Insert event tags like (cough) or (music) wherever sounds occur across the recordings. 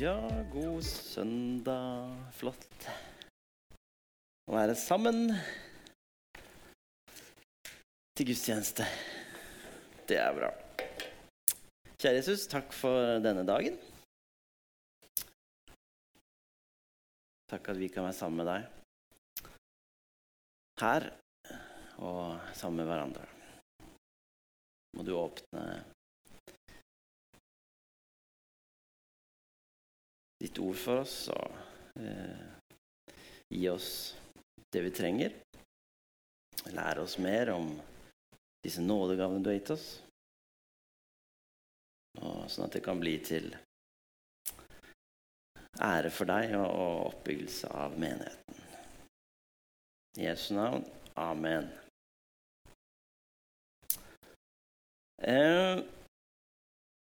Ja, god søndag. Flott å være sammen til gudstjeneste. Det er bra. Kjære Jesus, takk for denne dagen. Takk at vi kan være sammen med deg her og sammen med hverandre. Må du åpne ditt ord for oss og eh, gi oss det vi trenger. Lære oss mer om disse nådegavene du har gitt oss. Og sånn at det kan bli til ære for deg og, og oppbyggelse av menigheten. I Jesu navn. Amen. Eh,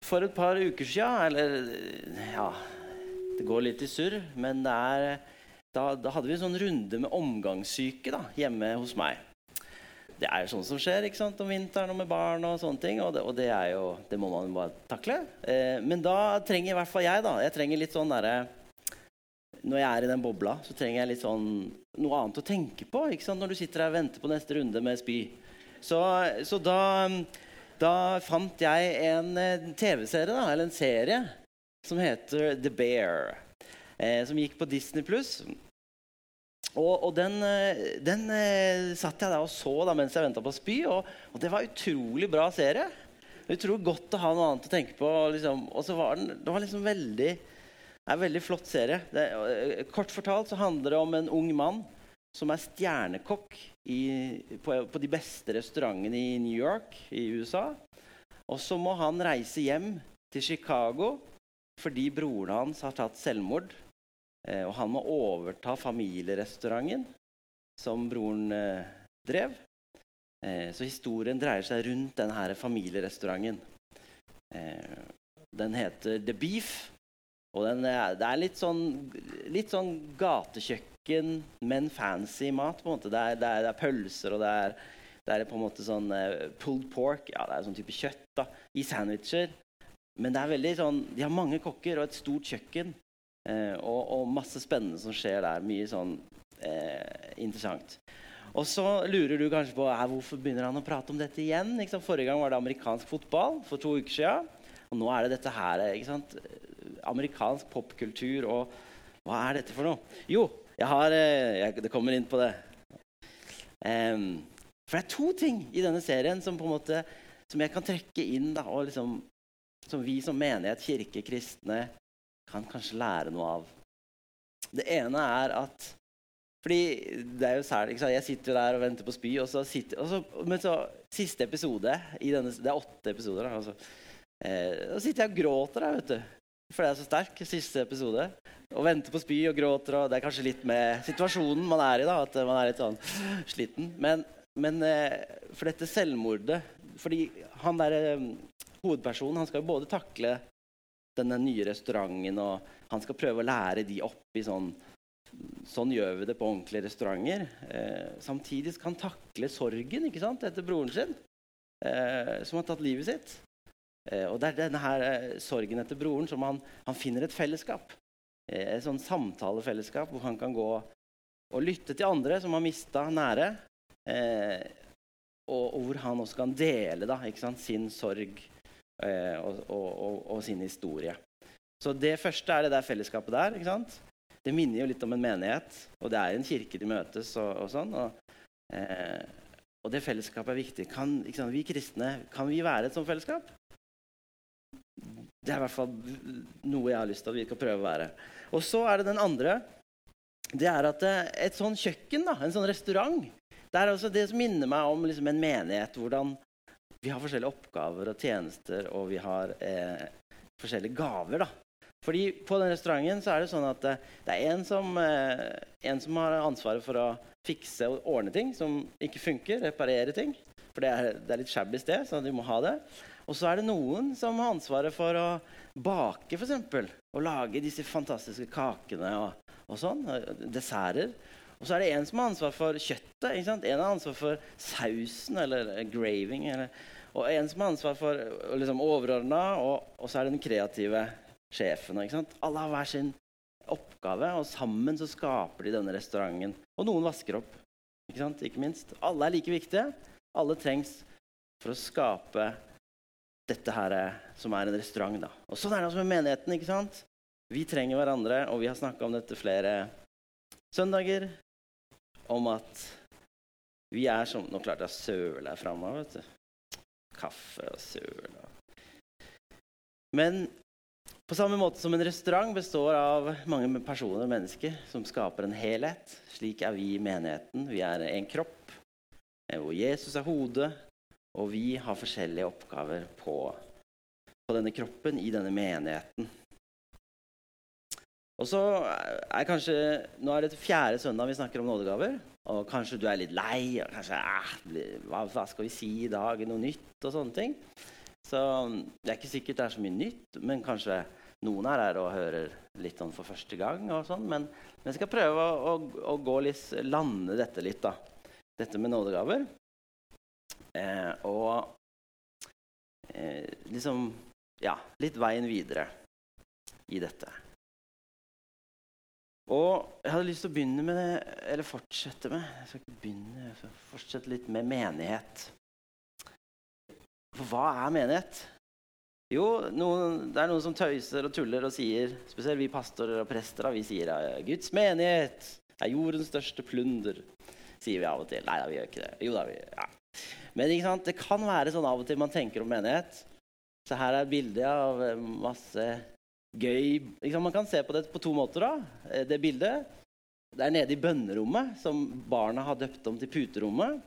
for et par uker siden, eller ja Det går litt i surr, men er da, da, hadde vi en sånn runde med omgangssyke da, hjemme hos meg. Det er jo sånn som skjer ikke sant, om vinteren og med barn. Og sånne ting, og det, og det, jo, det må man bare takle. Eh, men da trenger i hvert fall jeg da, jeg trenger litt sånn derre Når jeg er i den bobla, så trenger jeg litt sånn noe annet å tenke på ikke sant, når du sitter her og venter på neste runde med spy. Så, så da, da, fant jeg en eh, TV-serie, eller en serie, som heter The Bear. Eh, som gikk på Disney pluss. Og, og, den, eh, den eh, satt jeg der og så da, mens jeg venta på spy, og, og, det var utrolig bra serie. Utrolig godt å ha noe annet å tenke på. Liksom. Og så var den det var liksom veldig, en veldig flott serie. Det, kort fortalt så handler det om en ung mann som er stjernekokk i, på, på, de beste restaurantene i New York i USA. Og så må han reise hjem til Chicago fordi broren hans har tatt selvmord. Eh, og han må overta familierestauranten som broren eh, drev. Eh, så historien dreier seg rundt denne familierestauranten. Den heter The Beef. Og er, det er litt sånn, litt sånn, gatekjøkken, men fancy mat. på en måte. Det er, det er, det er pølser, og det er, det er, på en måte sånn pulled pork. Ja, det er sånn type kjøtt da, i sandwicher. Men det er veldig sånn, de har mange kokker og et stort kjøkken. Eh, og, og, masse spennende som skjer der. Mye sånn eh, interessant. Og så lurer du kanskje på eh, hvorfor begynner han å prate om dette igjen. Forrige gang var det amerikansk fotball for to uker siden. Og nå er det dette her. Amerikansk popkultur. Og hva er dette for noe? Jo, jeg har eh, jeg, Det kommer inn på det. Um, for det er to ting i denne serien som, på en måte, som jeg kan trekke inn. Da, og liksom, som vi som menighet, kirke, kristne, kan kanskje lære noe av. Det ene er at fordi det er jo særlig, Jeg sitter der og venter på spy, og så sitter, og så, men så siste episode denne, Det er åtte episoder. Altså, eh, da sitter jeg og gråter der, vet du. For det er så sterk. Siste episode. Og venter på spy og gråter. og Det er kanskje litt med situasjonen man er i. da, At man er litt sånn sliten. Men, men eh, for dette selvmordet Fordi han der eh, hovedpersonen han skal jo både takle denne nye restauranten, og han skal prøve å lære de opp i sånn Sånn gjør vi det på ordentlige restauranter. Eh, samtidig skal han takle sorgen ikke sant, etter broren sin, eh, som har tatt livet sitt. Eh, og det er denne her eh, sorgen etter broren som han, han finner et fellesskap. Eh, et sånn samtalefellesskap hvor han kan gå og lytte til andre som har mista nære. Eh, og, og, hvor han også kan dele da, sant, sin sorg og, og, og, og, sin historie. Så det første er det der fellesskapet der. ikke sant? Det minner jo litt om en menighet, og det er en kirke de møtes og, sånn. Eh, og, det fellesskapet er viktig. Kan sant, vi kristne kan vi være et sånt fellesskap? Det er i hvert fall noe jeg har lyst til at vi skal prøve å være. Og så er det den andre. Det er at eh, et sånn kjøkken, da, en sånn restaurant, det er altså det som minner meg om liksom en menighet. Hvordan vi har forskjellige oppgaver og tjenester, og vi har eh, forskjellige gaver. da. Fordi På den restauranten så er det sånn at eh, det er en som, eh, en som, har ansvaret for å fikse og ordne ting som ikke funker. Reparere ting. For det er, det er litt shabby sted, så de må ha det. Og så er det noen som har ansvaret for å bake, f.eks. Og lage disse fantastiske kakene og, og sånn. Desserter. Og så er det en som har ansvar for kjøttet. En har ansvar for sausen eller graving. Eller, og en som har ansvar for liksom, overordna, og, og, så er det den kreative sjefen. Ikke sant? Alle har hver sin oppgave, og sammen så skaper de denne restauranten. Og noen vasker opp. Ikke sant? Ikke minst. Alle er like viktige. Alle trengs for å skape dette her som er en restaurant. da. Og Sånn er det også med menigheten. ikke sant? Vi trenger hverandre, og vi har snakka om dette flere søndager. Om at vi er som Nå klarte jeg å søle her framme. vet du. Kaffe og søl. Men på samme måte som en restaurant består av mange personer og mennesker som skaper en helhet, slik er vi i menigheten. Vi er en kropp hvor Jesus er hodet, og vi har forskjellige oppgaver på, på denne kroppen i denne menigheten. Og så er kanskje, Nå er det fjerde søndag vi snakker om nådegaver. Og kanskje du er litt lei. og kanskje, eh, hva, hva, skal vi si i dag? Noe nytt? og sånne ting. Så Det er ikke sikkert det er så mye nytt, men kanskje noen her er og hører litt sånn for første gang. og sånn, Men vi skal prøve å, å, å litt, lande dette litt. da. Dette med nådegaver. Eh, og eh, liksom Ja, litt veien videre i dette. Og jeg hadde lyst til å begynne med det, eller fortsette med Jeg skal ikke begynne, jeg skal fortsette litt med menighet. For hva er menighet? Jo, noen, det er noen som tøyser og tuller og sier Spesielt vi pastorer og prester vi sier at Guds menighet er jordens største plunder. Sier vi av og til. Nei da, vi gjør ikke det. Jo da, vi, ja. Men det kan være sånn av og til man tenker om menighet. Så her er et bilde av masse gøy liksom, Man kan se på det på to måter. da. Eh, det bildet det er nede i bønnerommet, som barna har døpt om til puterommet.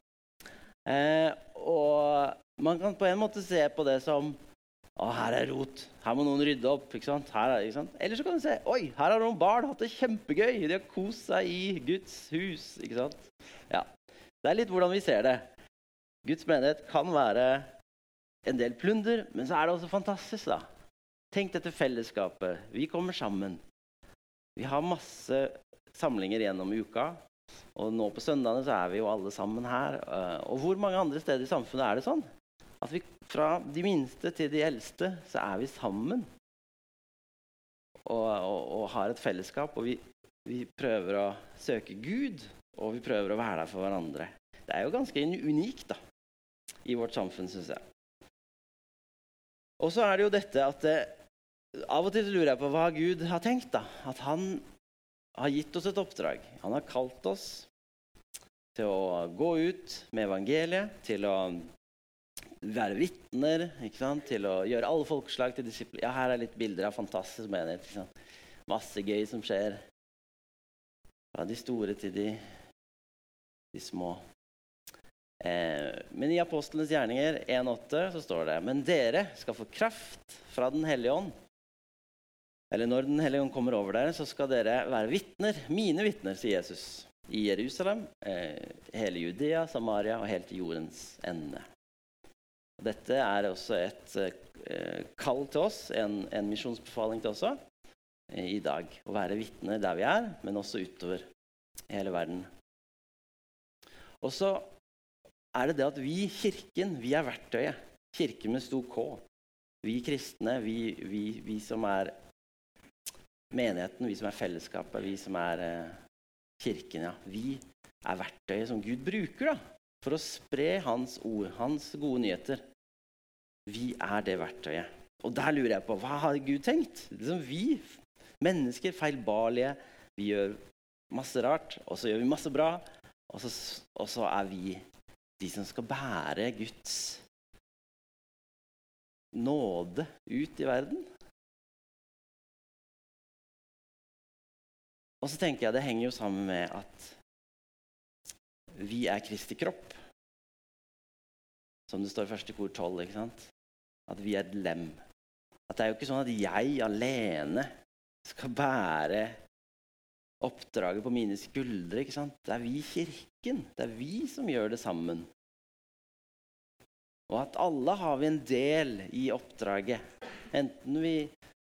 Eh, og man kan på en måte se på det som å, her er rot. Her må noen rydde opp. ikke sant? Her, ikke sant? Eller så kan du se oi, her har noen barn hatt det kjempegøy. De har kost seg i Guds hus. ikke sant? Ja. Det er litt hvordan vi ser det. Guds menighet kan være en del plunder, men så er det også fantastisk. da. Tenk dette fellesskapet. Vi kommer sammen. Vi har masse samlinger gjennom uka. Og nå på søndagene så er vi jo alle sammen her. Eh, og hvor mange andre steder i samfunnet er det sånn? At vi fra de minste til de eldste så er vi sammen. Og, og, og har et fellesskap. Og vi, vi prøver å søke Gud, og vi prøver å være der for hverandre. Det er jo ganske unikt, da i vårt samfunn, syns jeg. Og så er det jo dette at eh, Av og til lurer jeg på hva Gud har tenkt. da. At han har gitt oss et oppdrag. Han har kalt oss til å gå ut med evangeliet, til å være vitner, til å gjøre alle folkeslag til disipler. Ja, her er litt bilder av fantastisk menighet. Masse gøy som skjer. Fra de store til de, de små. Eh, men i Apostlenes gjerninger 1,8 så står det Men dere skal få kraft fra Den hellige ånd. Eller når Den hellige ånd kommer over dere, så skal dere være vitner, mine vitner, sier Jesus, i Jerusalem, eh, hele Judea, Samaria og helt jordens ende. Dette er også et eh, kall til oss, en, en misjonsbefaling til oss eh, i dag. Å være vitner der vi er, men også utover hele verden. Og så er det det at vi, Kirken, vi er verktøyet. Kirken med stor K. Vi kristne, vi, vi, vi, som er menigheten, vi som er fellesskapet, vi som er eh, Kirken, ja. Vi er verktøyet som Gud bruker da, for å spre Hans ord, Hans gode nyheter. Vi er det verktøyet. Og der lurer jeg på hva har Gud tenkt? Liksom vi, mennesker, feilbarlige, vi gjør masse rart, og så gjør vi masse bra, og så, og så er vi de som skal bære Guds nåde ut i verden. Og så tenker jeg det henger jo sammen med at vi er Kristi kropp. Som det står i første kor 12. ikke sant? At vi er et lem. At det er jo ikke sånn at jeg alene skal bære oppdraget på mine skuldre. ikke sant? Det er vi kirken. Det er vi som gjør det sammen. Og at alle har vi en del i oppdraget. Enten vi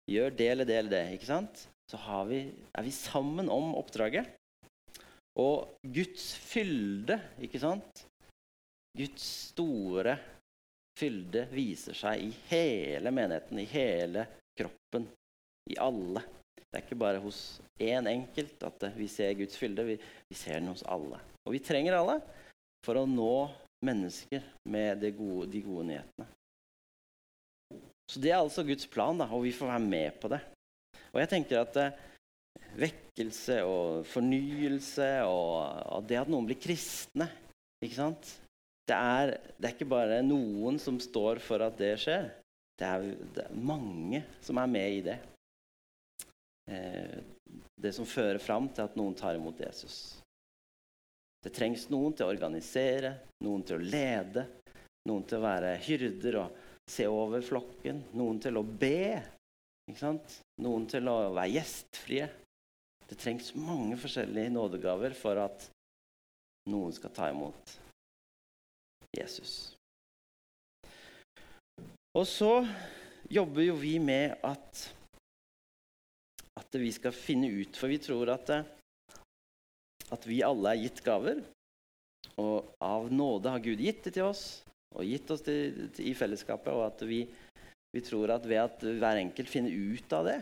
gjør det eller det eller det, ikke sant? Så vi, er vi sammen om oppdraget. Og Guds fylde, ikke sant? Guds store fylde viser seg i hele menigheten, i hele kroppen. i alle. Det er ikke bare hos én enkelt at vi ser Guds fylde. Vi, vi, ser den hos alle. Og vi trenger alle for å nå mennesker med gode, de gode nyhetene. Så det er altså Guds plan, da, og vi får være med på det. Og jeg tenker at eh, vekkelse og fornyelse og, det at noen blir kristne ikke sant? Det er, det er ikke bare noen som står for at det skjer. Det er, det er mange som er med i det. Eh, det som fører fram til at noen tar imot Jesus. Det trengs noen til å organisere, noen til å lede, noen til å være hyrder og se over flokken, noen til å be, noen til å være gjestfrie. Det trengs mange forskjellige nådegaver for at noen skal ta imot Jesus. Og så jobber jo vi med at at vi skal finne ut. For vi tror at, at vi alle er gitt gaver. Og av nåde har Gud gitt det til oss og gitt oss det i fellesskapet. Og at vi, vi, tror at ved at hver enkelt finner ut av det,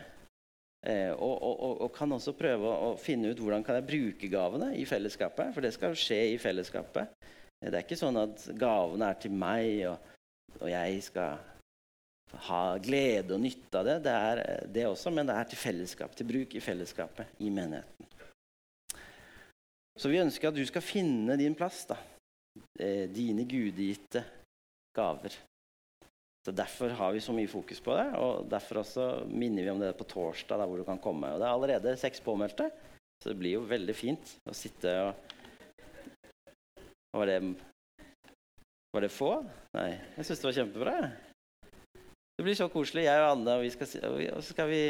eh, og, og, og, kan også prøve å finne ut hvordan kan jeg bruke gavene i fellesskapet, for det skal skje i fellesskapet. Det er ikke sånn at gavene er til meg, og, og jeg skal ha glede og nytte av det. Det er det også, men det er til fellesskap, til bruk i fellesskapet i menigheten. Så vi ønsker at du skal finne din plass, da. Eh, dine gudegitte gaver. Så Derfor har vi så mye fokus på det, og derfor også minner vi om det på torsdag, der hvor du kan komme. Og Det er allerede seks påmeldte, så det blir jo veldig fint å sitte og Var det, var det få? Nei, jeg syns det var kjempebra. Det blir så koselig. Jeg og Anne og, vi skal, og så skal vi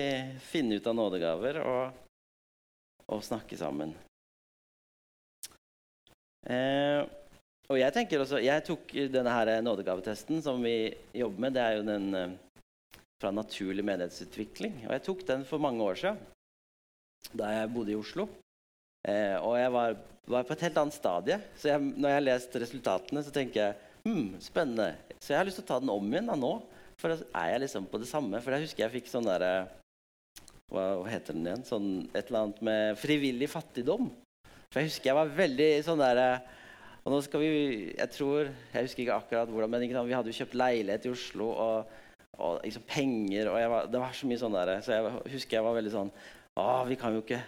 finne ut av nådegaver og, og snakke sammen. Eh, og jeg tenker også, jeg tok denne her nådegavetesten som vi jobber med. Det er jo den eh, fra naturlig menighetsutvikling. Og jeg tok den for mange år siden, da jeg bodde i Oslo. Eh, og jeg var, var, på et helt annet stadie. Så jeg, når jeg har lest resultatene, så tenker jeg hm, spennende. Så jeg har lyst til å ta den om igjen da, nå. For da er jeg liksom på det samme. For jeg husker jeg fikk sånn derre hva, hva, heter den igjen? Sånn, et eller annet med frivillig fattigdom. For jeg husker jeg var veldig sånn derre Og nå skal vi Jeg tror Jeg husker ikke akkurat hvordan, men ikke, vi hadde jo kjøpt leilighet i Oslo og, og liksom penger og var, Det var så mye sånn der. Så jeg husker jeg var veldig sånn Å, vi kan jo ikke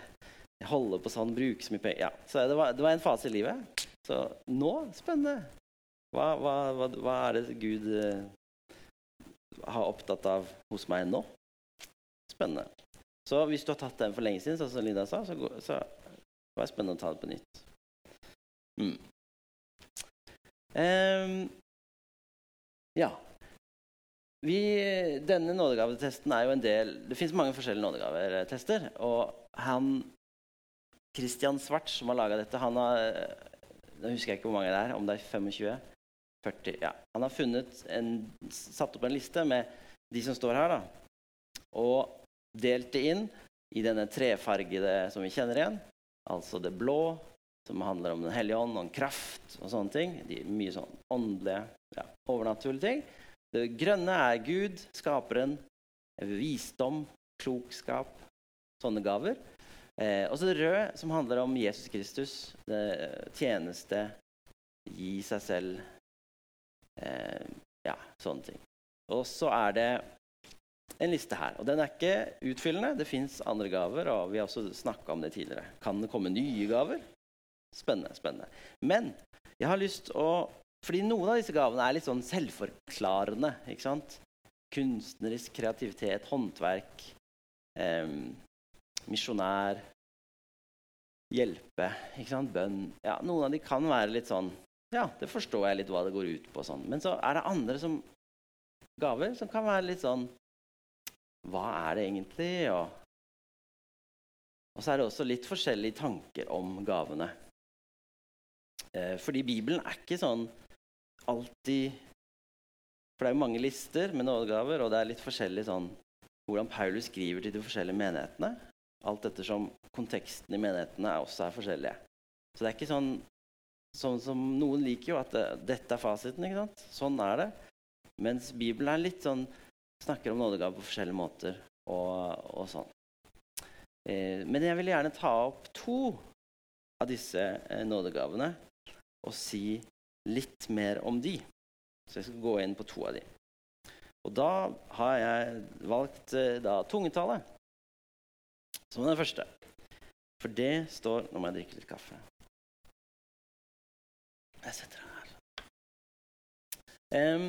holde på sånn, bruke så mye penger Ja, så det var, det var en fase i livet. Så nå spennende. Hva, hva, hva, hva er det Gud har opptatt av hos meg nå. Spennende. Så hvis du har tatt den for lenge siden, sånn som Linda sa, så, så var det spennende å ta det på nytt. Mm. Um, ja. Vi, denne nådegavetesten er jo en del Det fins mange forskjellige nådegavetester. Og han Christian Svart, som har laga dette, han har Nå husker jeg ikke hvor mange det er, om det er 25. 40, ja. Han har funnet en, satt opp en liste med de som står her, da, og delt det inn i denne trefargede som vi kjenner igjen. Altså det blå, som handler om Den hellige ånd og kraft og sånne ting. De, mye sånn åndelige, ja, overnaturlige ting. Det grønne er Gud, skaperen, visdom, klokskap, sånne gaver. Eh, og så det røde, som handler om Jesus Kristus, det tjeneste, gi seg selv, Eh, ja, sånne ting. Og så er det en liste her. Og den er ikke utfyllende. Det fins andre gaver, og vi har også snakka om det tidligere. Kan det komme nye gaver? Spennende. spennende. Men jeg har lyst å Fordi noen av disse gavene er litt sånn selvforklarende. ikke sant? Kunstnerisk kreativitet, håndverk, eh, misjonær, hjelpe, ikke sant? bønn. Ja, Noen av de kan være litt sånn ja, det forstår jeg litt hva det går ut på. Sånn. Men så er det andre som, gaver som kan være litt sånn Hva er det egentlig? Og, og så er det også litt forskjellige tanker om gavene. Eh, fordi Bibelen er ikke sånn alltid For det er jo mange lister med nådegaver, og det er litt forskjellig sånn hvordan Paulus skriver til de forskjellige menighetene. Alt ettersom konteksten i menighetene også er forskjellige. Så det er ikke sånn Sånn som Noen liker jo at det, dette er fasiten. ikke sant? Sånn er det. Mens Bibelen er litt sånn, snakker om nådegave på forskjellige måter. og, og sånn. Eh, men jeg vil gjerne ta opp to av disse eh, nådegavene og si litt mer om de. Så jeg skal gå inn på to av de. Og da har jeg valgt eh, da, tungetale som den første. For det står Nå må jeg drikke litt kaffe. Jeg setter den her. Um,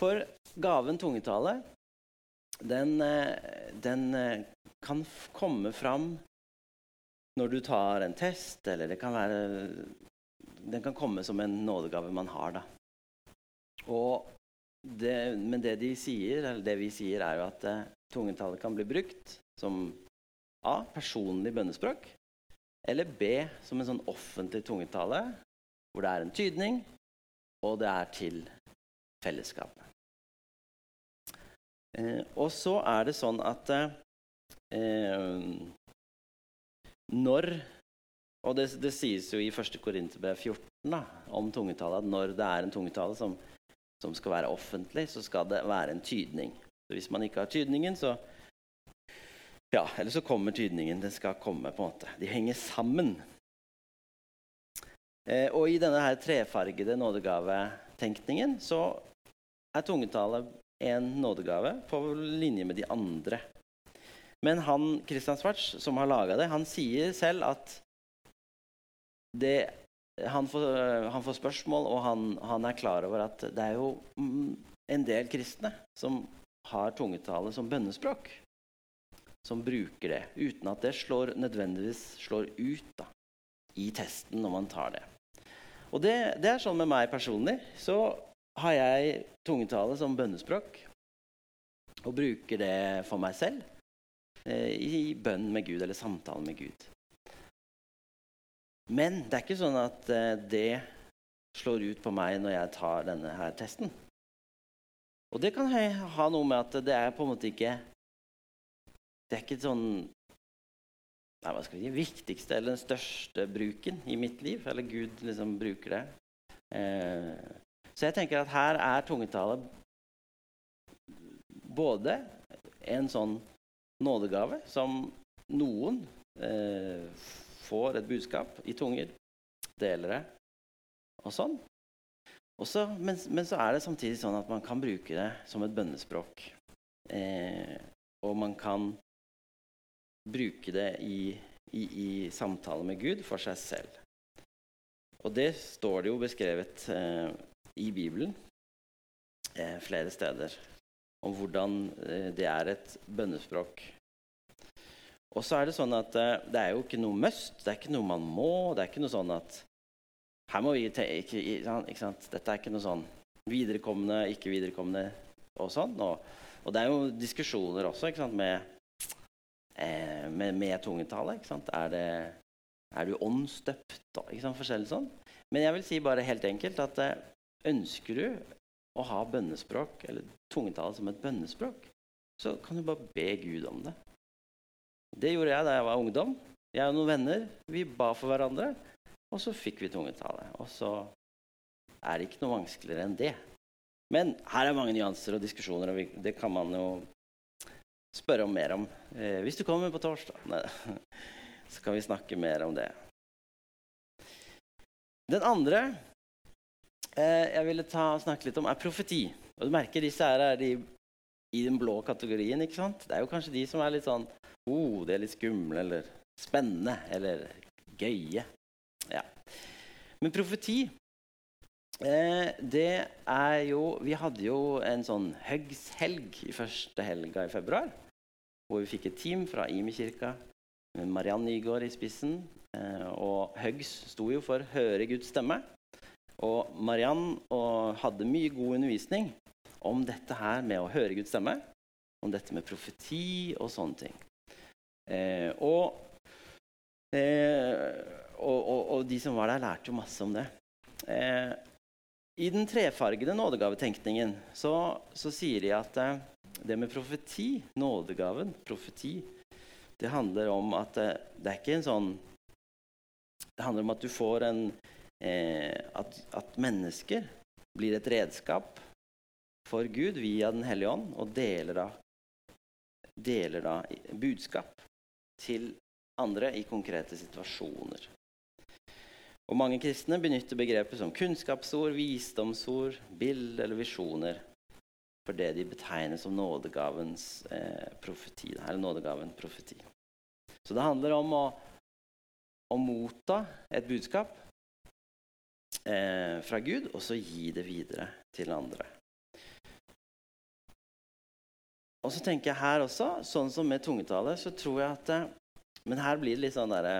for gaven tungetale, den, eh, den eh, kan komme fram når du tar en test, eller det kan være Den kan komme som en nådegave man har, da. Og det, men det de sier, eller det vi sier, er jo at eh, tungetallet kan bli brukt som A. Personlig bønnespråk. Eller B. Som en sånn offentlig tungetale hvor det er en tydning, og det er til fellesskapet. Eh, og så er det sånn at eh, når Og det, det, sies jo i 1. Korinterbrev 14 da, om tungetale at når det er en tungetale som, som, skal være offentlig, så skal det være en tydning. Så hvis man ikke har tydningen, så Ja, eller så kommer tydningen. Den skal komme, på en måte. De henger sammen. Eh, og i denne her trefargede nådegavetenkningen så er tungetale en nådegave på linje med de andre. Men han Christian Svarts, som har laga det, han sier selv at det, han, får, han, får, spørsmål, og han, han, er klar over at det er jo en del kristne som har tungetale som bønnespråk. Som bruker det, uten at det slår, nødvendigvis slår ut da, i testen når man tar det. Og det, det er sånn med meg personlig. Så har jeg tungetale som bønnespråk og bruker det for meg selv i bønn med Gud eller samtale med Gud. Men det er ikke sånn at eh, det slår ut på meg når jeg tar denne her testen. Og det kan ha noe med at det er på en måte ikke Det er ikke sånn nei, hva skal vi si, viktigste eller den største bruken i mitt liv. Eller Gud liksom bruker det. Eh, så jeg tenker at her er tungetale både en sånn nådegave som noen eh, får et budskap i tunger, deler det og sånn. Også, men, men, så er det samtidig sånn at man kan bruke det som et bønnespråk. Eh, og man kan bruke det i, i, i, samtale med Gud for seg selv. Og det står det jo beskrevet eh, i Bibelen eh, flere steder om hvordan eh, det er et bønnespråk. Og så er det sånn at eh, det er jo ikke noe must, det er ikke noe man må. Det er ikke noe sånn at her må vi ikke, ikke sant? Dette er ikke noe sånn viderekomne, ikke viderekomne og sånn. Og, og det er jo diskusjoner også ikke sant? med, eh, med, med tungetale. Ikke sant? Er, det, er du åndsdøpt? Ikke sant? Forskjellig sånn. Men jeg vil si bare helt enkelt at eh, ønsker du å ha bønnespråk, eller tungetale som et bønnespråk, så kan du bare be Gud om det. Det gjorde jeg da jeg var ungdom. Jeg og noen venner vi ba for hverandre, og så fikk vi tungetale. Og så er det ikke noe vanskeligere enn det. Men her er mange nyanser og diskusjoner, og det kan man jo spørre om mer om. Eh, hvis du kommer på torsdag, Nei, (laughs) så kan vi snakke mer om det. Den andre jeg ville ta, snakke litt om, er profeti. Og du merker disse her er de i den blå kategorien. ikke sant? Det er jo kanskje de som er litt sånn oh, det er litt skumle eller spennende eller gøye. Ja. Men profeti eh, det er jo Vi hadde jo en sånn høgshelg i første helga i februar. Hvor vi fikk et team fra Imi-kirka med Mariann Nygaard i spissen. Eh, og Høgs sto jo for 'Høre Guds stemme'. Og Mariann hadde mye god undervisning om dette her med å høre Guds stemme, om dette med profeti og sånne ting. Eh, og, eh, og, og, og, de som var der, lærte jo masse om det. Eh, I den trefargede nådegavetenkningen så, så sier de at eh, det med profeti, nådegaven, profeti, det handler om at eh, det er ikke en sånn Det handler om at du får en at, at mennesker blir et redskap for Gud via Den hellige ånd og deler da, deler da budskap til andre i konkrete situasjoner. Og Mange kristne benytter begrepet som kunnskapsord, visdomsord, bilde eller visjoner for det de betegner som nådegavens eh, profeti. Eller nådegaven profeti. Så det handler om å, å motta et budskap eh, fra Gud, og så gi det videre til andre. Og så tenker jeg her også, sånn som med tungetale, så tror jeg at eh, Men her blir det litt sånn derre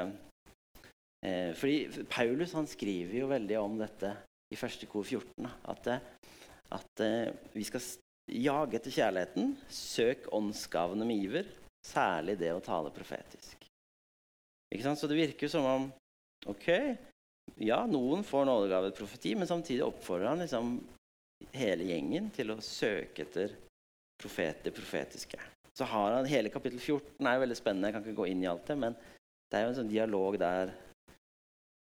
eh, Fordi Paulus han skriver jo veldig om dette i første kor 14. At, eh, at eh, vi skal jage etter kjærligheten. Søk åndsgavene med iver. Særlig det å tale profetisk. Ikke sant? Så det virker som om Ok, ja, noen får nådegavet profeti, men samtidig oppfordrer han liksom hele gjengen til å søke etter profeter, profetiske. Så har han Hele kapittel 14 er jo veldig spennende. Jeg kan ikke gå inn i alt det, men det er jo en sånn dialog der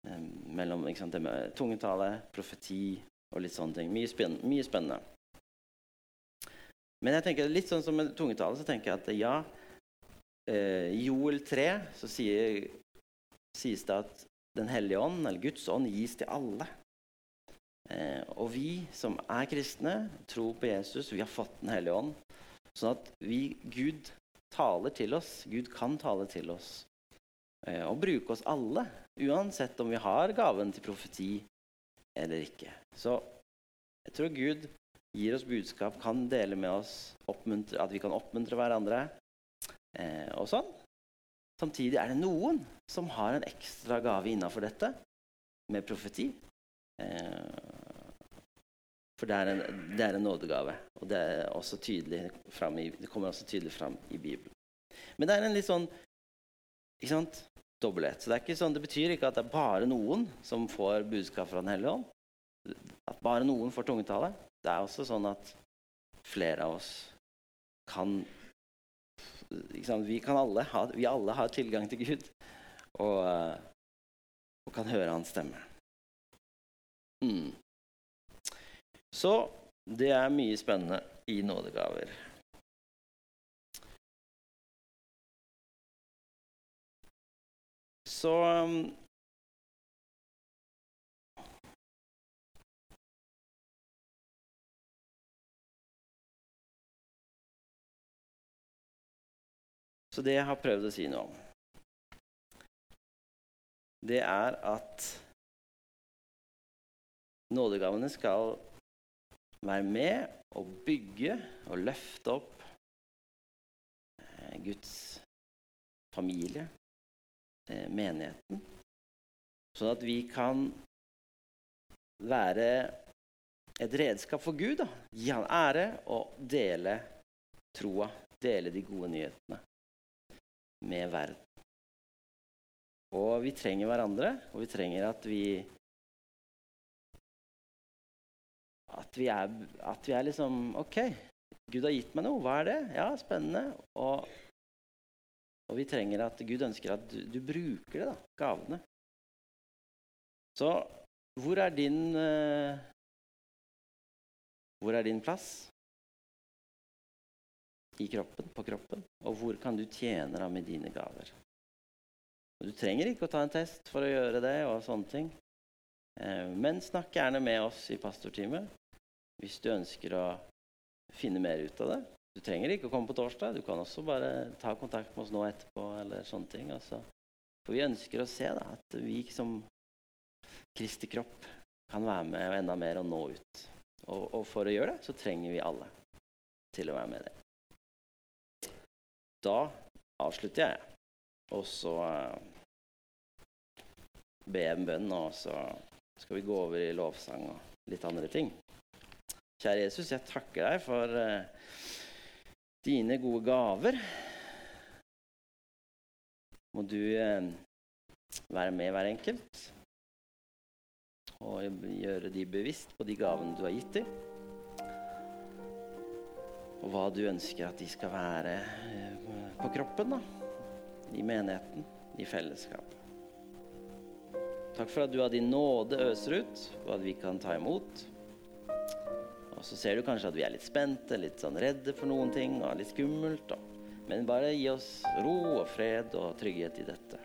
eh, mellom sant, det med tungetale, profeti og litt sånne ting. Mye, spennende. mye, spennende. Men jeg tenker litt sånn som med tungetale, så tenker jeg at ja eh, I Joel 3 så sier, sies det at Den hellige ånd, eller Guds ånd, gis til alle. Eh, og vi som er kristne, tror på Jesus, vi har fått Den hellige ånd. Sånn at vi, Gud taler til oss. Gud kan tale til oss. Eh, og bruke oss alle, uansett om vi har gaven til profeti eller ikke. Så jeg tror Gud gir oss budskap, kan dele med oss, at vi kan oppmuntre hverandre. Eh, og sånn. Samtidig er det noen som har en ekstra gave innafor dette, med profeti. Eh, for det er, en, det er en nådegave. Og det, i, det, kommer også tydelig fram i Bibelen. Men det er en litt sånn ikke sant, dobbelthet. Så det, er ikke sånn, det betyr ikke at det er bare noen som får budskap fra Den hellige ånd. At bare noen får tungetale. Det er også sånn at flere av oss kan vi, kan alle ha, vi alle har tilgang til Gud og, eh, og kan høre hans stemme. Mm. Så det er mye spennende i nådegaver. Så Så det jeg har prøvd å si noe om, det er at nådegavene skal være med og bygge og løfte opp eh, Guds familie, eh, menigheten, sånn at vi kan være et redskap for Gud. Da. Gi han ære og dele troa, dele de gode nyhetene med verden. Og vi trenger hverandre, og vi trenger at vi At vi er, at vi er liksom OK, Gud har gitt meg noe. Hva er det? Ja, spennende. Og, og vi trenger at Gud ønsker at du, du bruker det, da, gavene. Så hvor er din uh, Hvor er din plass? I kroppen, på kroppen. Og hvor kan du tjene da med dine gaver? Og du trenger ikke å ta en test for å gjøre det, og sånne ting. Eh, men snakk gjerne med oss i pastorteamet hvis du ønsker å finne mer ut av det. Du trenger ikke å komme på torsdag. Du kan også bare ta kontakt med oss nå etterpå. eller sånne ting. Altså. For vi ønsker å se da, at vi som Kristi kropp kan være med enda mer og nå ut. Og, og, for å gjøre det, så trenger vi alle til å være med det. Da avslutter jeg, og så ber jeg en bønn, og så skal vi gå over i lovsang og litt andre ting. Kjære Jesus, jeg takker deg for uh, dine gode gaver. Må du uh, være med hver enkelt og gjøre de bevisst på de gavene du har gitt dem. Og hva du ønsker at de skal være uh, på kroppen, da. I menigheten, i fellesskap. Takk for at du av din nåde øser ut, og at vi kan ta imot. Og så ser du kanskje at vi er litt spente, litt sånn redde for noen ting, og litt skummelt. Da. Men bare gi oss ro og fred og trygghet i dette.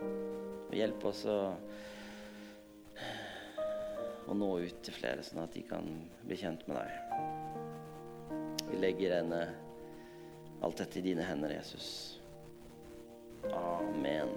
Og hjelp oss å, å nå ut til flere, sånn at de kan bli kjent med deg. Vi legger denne, Alt dette i dine hender, Jesus. Amen.